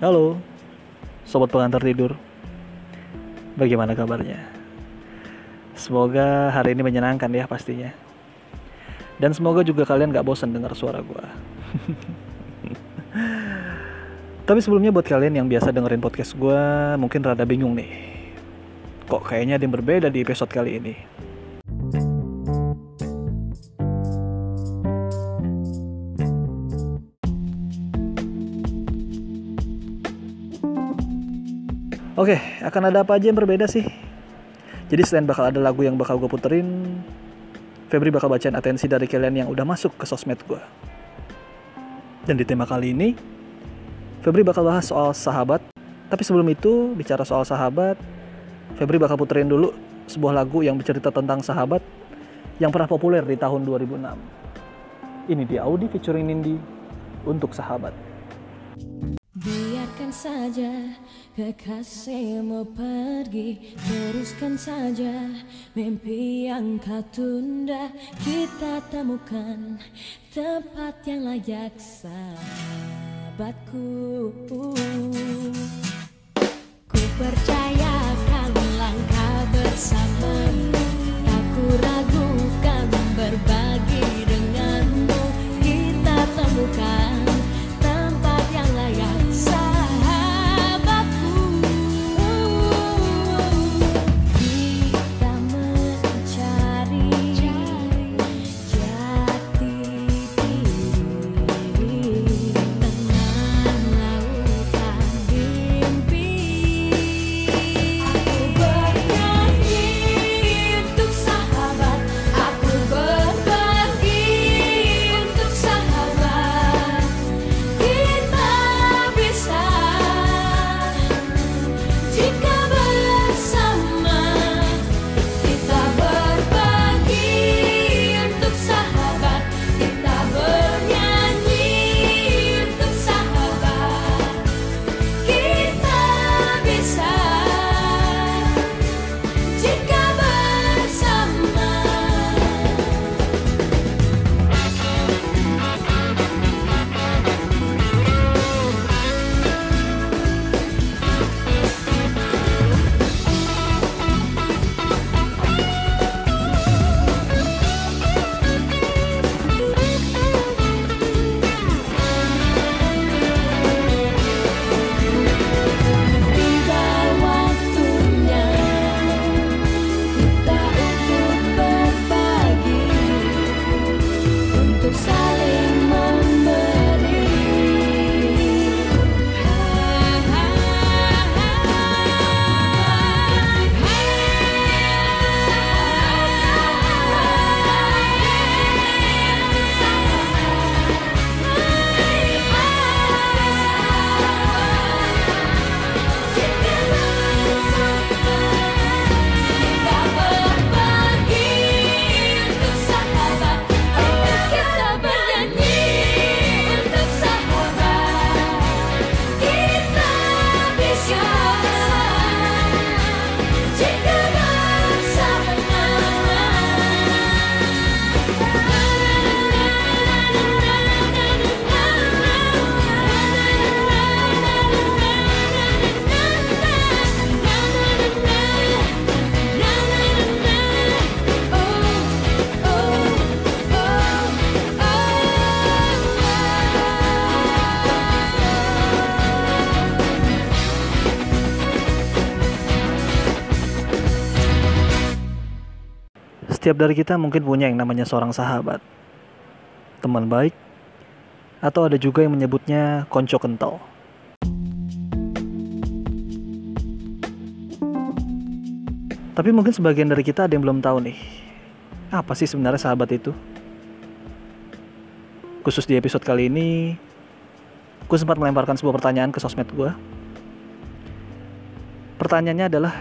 Halo, sobat pengantar tidur. Bagaimana kabarnya? Semoga hari ini menyenangkan ya pastinya. Dan semoga juga kalian gak bosan dengar suara gue. Tapi sebelumnya buat kalian yang biasa dengerin podcast gue, mungkin rada bingung nih. Kok kayaknya ada yang berbeda di episode kali ini. Oke, akan ada apa aja yang berbeda sih? Jadi selain bakal ada lagu yang bakal gue puterin, Febri bakal bacain atensi dari kalian yang udah masuk ke sosmed gue. Dan di tema kali ini, Febri bakal bahas soal sahabat. Tapi sebelum itu, bicara soal sahabat, Febri bakal puterin dulu sebuah lagu yang bercerita tentang sahabat yang pernah populer di tahun 2006. Ini di Audi featuring Nindi untuk sahabat. Biarkan saja kekasihmu pergi Teruskan saja mimpi yang kau tunda. Kita temukan tempat yang layak sahabatku. Ku percayakan langkah bersamamu Setiap dari kita mungkin punya yang namanya seorang sahabat, teman baik, atau ada juga yang menyebutnya konco kental. Tapi mungkin sebagian dari kita ada yang belum tahu nih, apa sih sebenarnya sahabat itu? Khusus di episode kali ini, gue sempat melemparkan sebuah pertanyaan ke sosmed gue. Pertanyaannya adalah,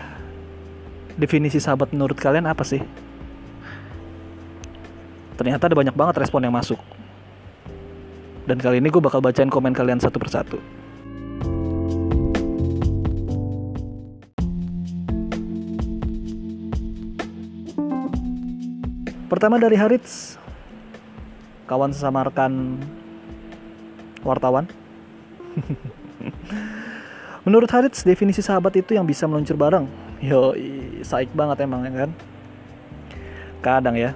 definisi sahabat menurut kalian apa sih? Ternyata ada banyak banget respon yang masuk. Dan kali ini gue bakal bacain komen kalian satu persatu. Pertama dari Harits, kawan sesama rekan wartawan. Menurut Harits, definisi sahabat itu yang bisa meluncur bareng. Yo, saik banget emang ya kan. Kadang ya,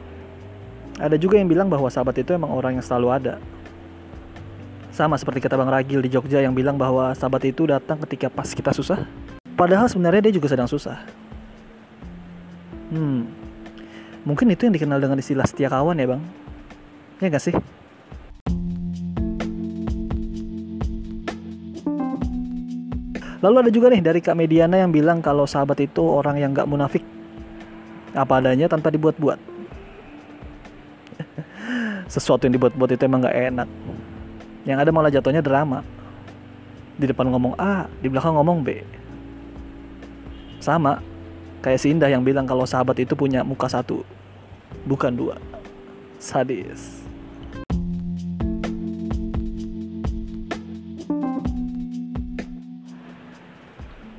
ada juga yang bilang bahwa sahabat itu emang orang yang selalu ada. Sama seperti kata Bang Ragil di Jogja yang bilang bahwa sahabat itu datang ketika pas kita susah. Padahal sebenarnya dia juga sedang susah. Hmm, mungkin itu yang dikenal dengan istilah setia kawan ya bang? Ya gak sih? Lalu ada juga nih dari Kak Mediana yang bilang kalau sahabat itu orang yang gak munafik. Apa adanya tanpa dibuat-buat. Sesuatu yang dibuat-buat itu emang gak enak. Yang ada malah jatuhnya drama. Di depan ngomong A, di belakang ngomong B. Sama, kayak si Indah yang bilang kalau sahabat itu punya muka satu, bukan dua. Sadis.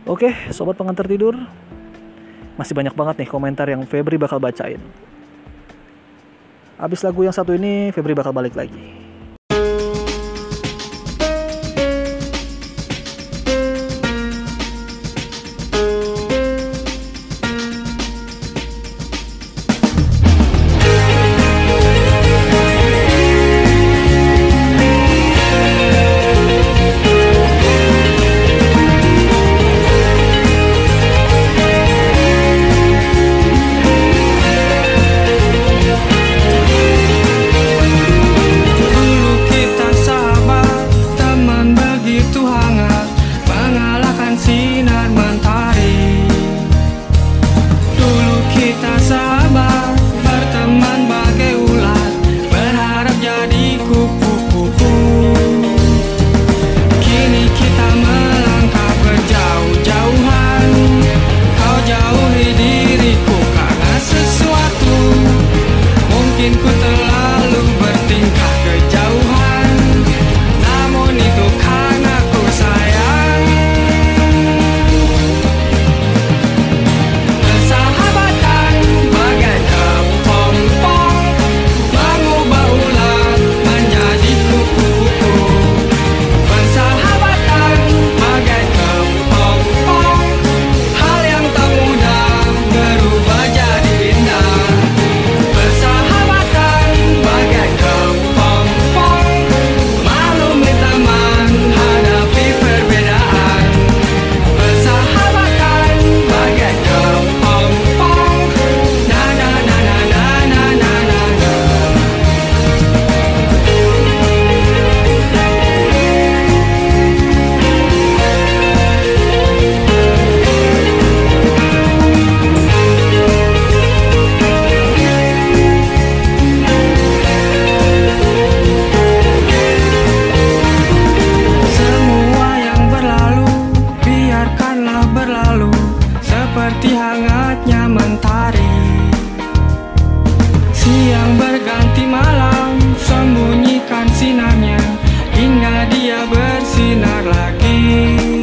Oke, sobat pengantar tidur. Masih banyak banget nih komentar yang Febri bakal bacain. Abis lagu yang satu ini, Febri bakal balik lagi. Seperti hangatnya mentari. Siang berganti malam Sembunyikan sinarnya. Hingga dia bersinar lagi.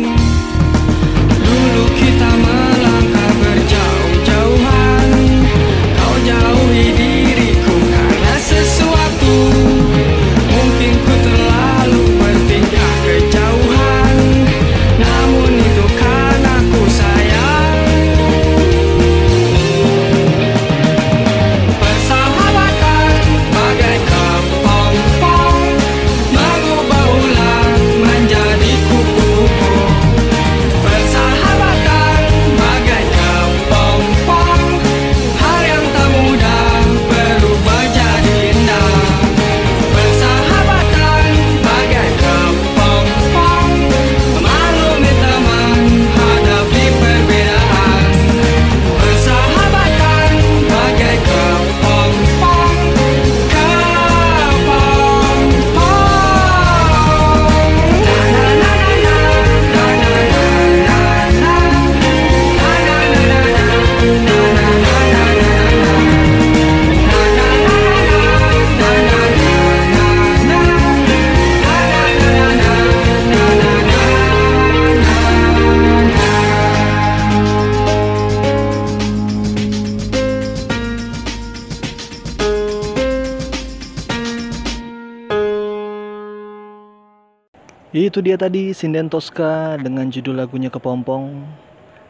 Itu dia tadi Sinden Tosca dengan judul lagunya Kepompong.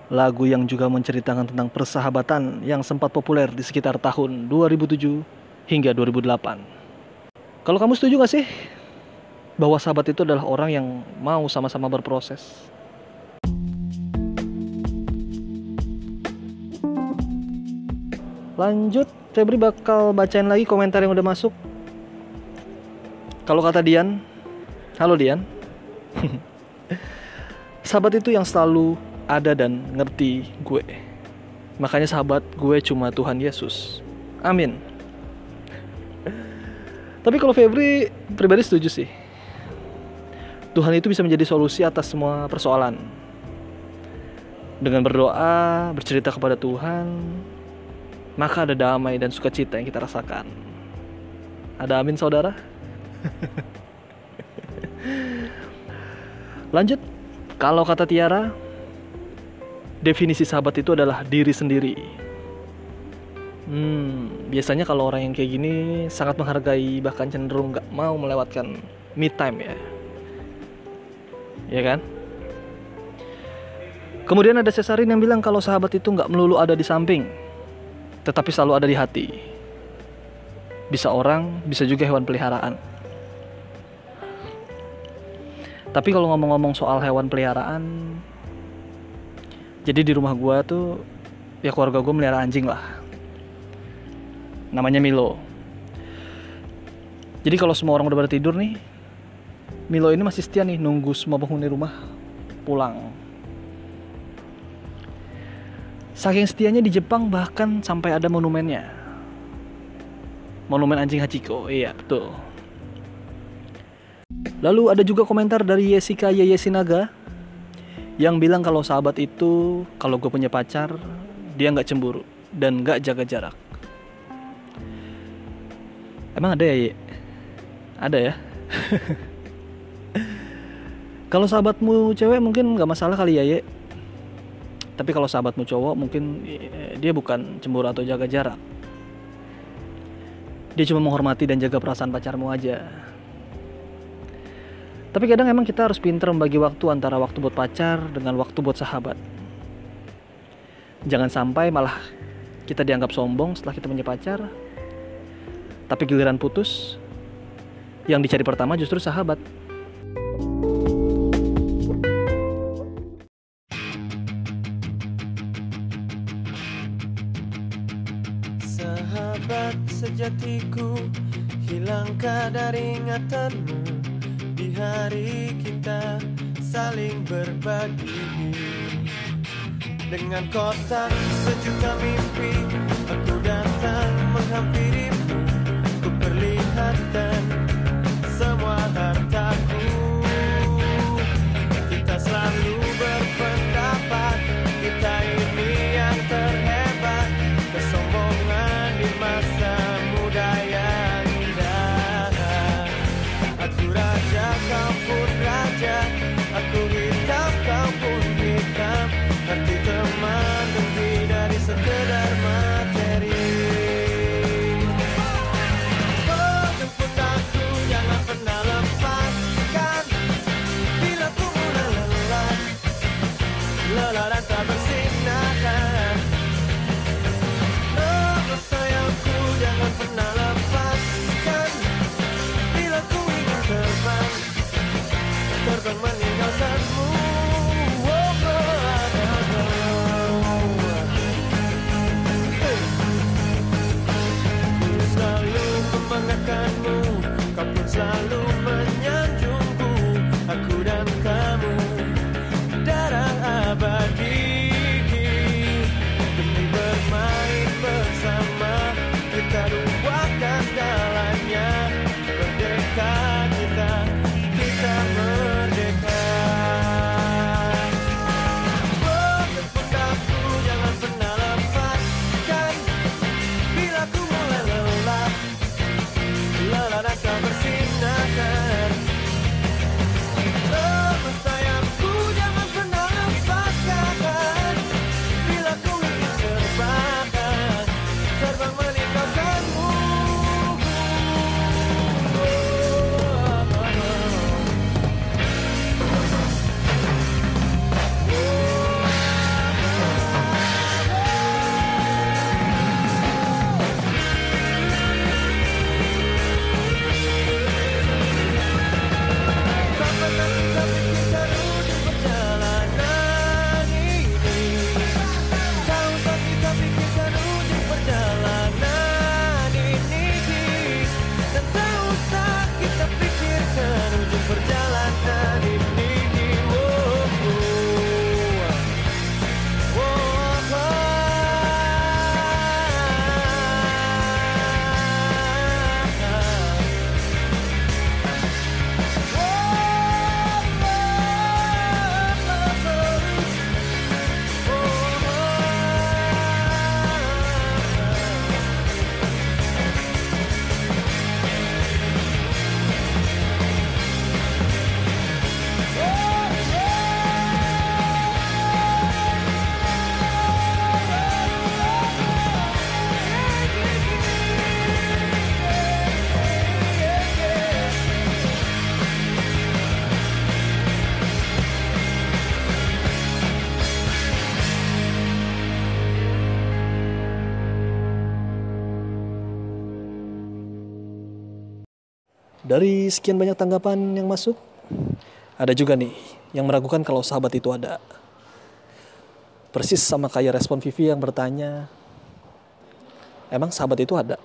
Lagu yang juga menceritakan tentang persahabatan yang sempat populer di sekitar tahun 2007 hingga 2008 Kalau kamu setuju gak sih? Bahwa sahabat itu adalah orang yang mau sama-sama berproses? Lanjut, Febri bakal bacain lagi komentar yang udah masuk. Kalau kata Dian Halo Dian Sahabat itu yang selalu ada dan ngerti gue. Makanya sahabat gue cuma Tuhan Yesus. Amin. Tapi kalau Febri pribadi setuju sih. Tuhan itu bisa menjadi solusi atas semua persoalan. Dengan berdoa, bercerita kepada Tuhan, maka ada damai dan sukacita yang kita rasakan. Ada amin saudara? Lanjut, kalau kata Tiara, definisi sahabat itu adalah diri sendiri. Hmm, biasanya kalau orang yang kayak gini sangat menghargai bahkan cenderung nggak mau melewatkan me time ya. Ya kan? Kemudian ada Cesarin yang bilang kalau sahabat itu nggak melulu ada di samping, tetapi selalu ada di hati. Bisa orang, bisa juga hewan peliharaan. Tapi kalau ngomong-ngomong soal hewan peliharaan, jadi di rumah gua tuh ya keluarga gue melihara anjing lah. Namanya Milo. Jadi kalau semua orang udah pada tidur nih, Milo ini masih setia nih nunggu semua penghuni rumah pulang. Saking setianya di Jepang bahkan sampai ada monumennya. Monumen anjing Hachiko, iya betul. Lalu ada juga komentar dari Yesika Yesinaga yang bilang kalau sahabat itu kalau gue punya pacar dia nggak cemburu dan nggak jaga jarak. Emang ada ya? Ye? Ada ya. kalau sahabatmu cewek mungkin nggak masalah kali ya Ye. Tapi kalau sahabatmu cowok mungkin dia bukan cemburu atau jaga jarak. Dia cuma menghormati dan jaga perasaan pacarmu aja. Tapi kadang emang kita harus pinter membagi waktu antara waktu buat pacar dengan waktu buat sahabat. Jangan sampai malah kita dianggap sombong setelah kita punya pacar. Tapi giliran putus, yang dicari pertama justru sahabat. Sahabat sejatiku Hilangkah dari ingatanmu Di hari kita saling berbagi. Dengan kotak sejuta mimpi Aku datang menghampirimu. Ku perlihatkan Santa Dari sekian banyak tanggapan yang masuk, ada juga nih yang meragukan kalau sahabat itu ada. Persis sama kayak respon Vivi yang bertanya, emang sahabat itu ada?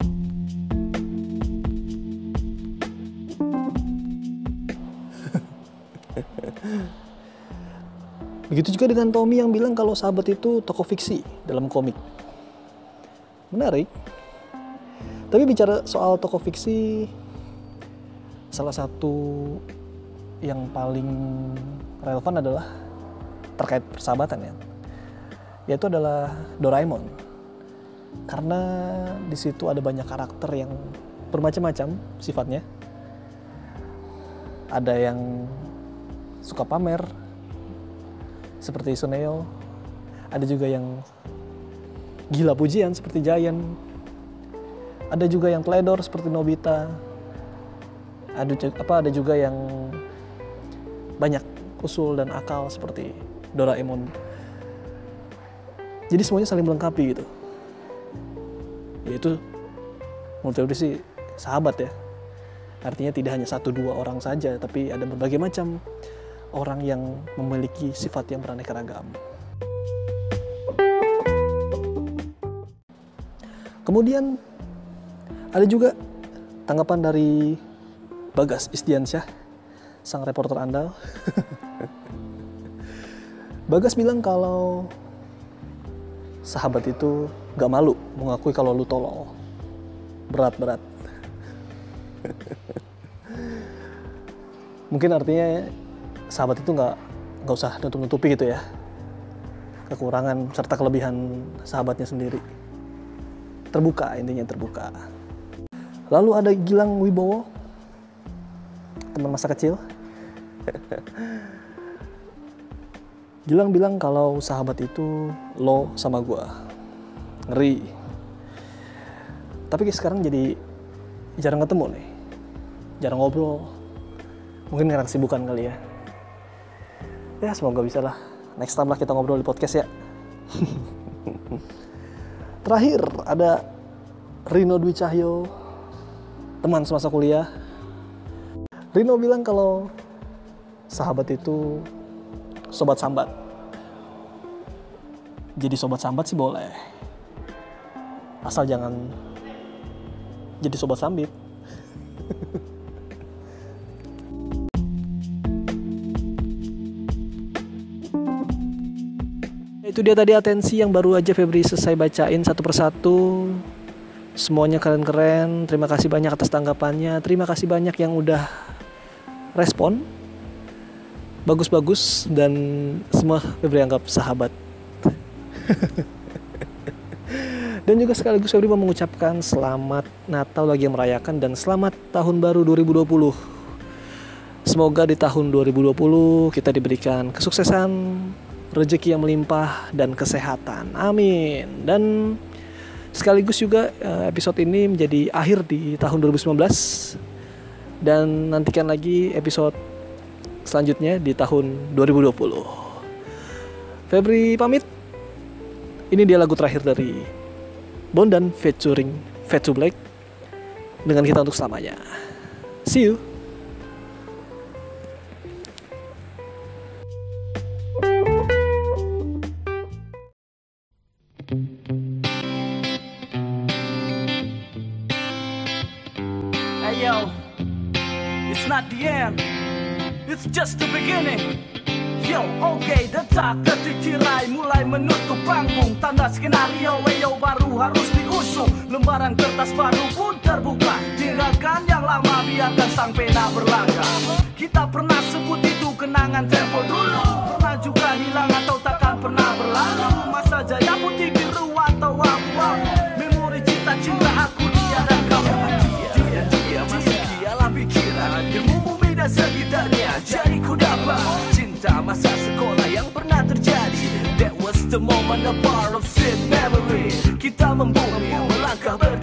Begitu juga dengan Tommy yang bilang kalau sahabat itu tokoh fiksi dalam komik. Menarik. Tapi bicara soal tokoh fiksi, salah satu yang paling relevan adalah terkait persahabatan ya. Yaitu adalah Doraemon. Karena di situ ada banyak karakter yang bermacam-macam sifatnya. Ada yang suka pamer, seperti Suneo. Ada juga yang gila pujian seperti Giant. Ada juga yang teledor seperti Nobita. Ada apa ada juga yang banyak usul dan akal seperti Doraemon. Jadi semuanya saling melengkapi gitu. Yaitu menurut sih sahabat ya. Artinya tidak hanya satu dua orang saja, tapi ada berbagai macam orang yang memiliki sifat yang beraneka ragam. Kemudian ada juga tanggapan dari Bagas Istiansyah, sang reporter andal. Bagas bilang kalau sahabat itu gak malu mengakui kalau lu tolol. Berat-berat. Mungkin artinya sahabat itu nggak nggak usah nutup-nutupi gitu ya kekurangan serta kelebihan sahabatnya sendiri terbuka intinya terbuka lalu ada Gilang Wibowo teman masa kecil. Gilang bilang kalau sahabat itu lo sama gua. Ngeri. Tapi sekarang jadi jarang ketemu nih. Jarang ngobrol. Mungkin karena kesibukan kali ya. Ya semoga bisa lah. Next time lah kita ngobrol di podcast ya. Terakhir ada Rino Dwi Cahyo teman semasa kuliah Rino bilang kalau sahabat itu sobat sambat jadi sobat sambat sih boleh asal jangan jadi sobat sambit Itu dia tadi atensi yang baru aja Febri selesai bacain satu persatu. Semuanya keren-keren. Terima kasih banyak atas tanggapannya. Terima kasih banyak yang udah respon. Bagus-bagus dan semua Febri anggap sahabat. dan juga sekaligus Febri mau mengucapkan selamat Natal bagi yang merayakan dan selamat tahun baru 2020. Semoga di tahun 2020 kita diberikan kesuksesan, rezeki yang melimpah dan kesehatan. Amin. Dan sekaligus juga eh, episode ini menjadi akhir di tahun 2019 dan nantikan lagi episode selanjutnya di tahun 2020. Febri pamit. Ini dia lagu terakhir dari Bondan featuring Fatu Black dengan kita untuk selamanya. See you. Just the beginning. Yo, oke, detak detik tirai mulai menutup panggung. Tanda skenario, weyo baru harus diusung. Lembaran kertas baru pun terbuka. Tinggalkan yang lama, biarkan sang pena berlangkah Kita pernah sebut itu kenangan tempo dulu. Pernah juga hilang atau takkan pernah berlalu. Masa jaya putih sekitarnya. Jadi ku dapat cinta masa sekolah yang pernah terjadi. That was the moment, a part of sweet memory. Kita membumi, melangkah ber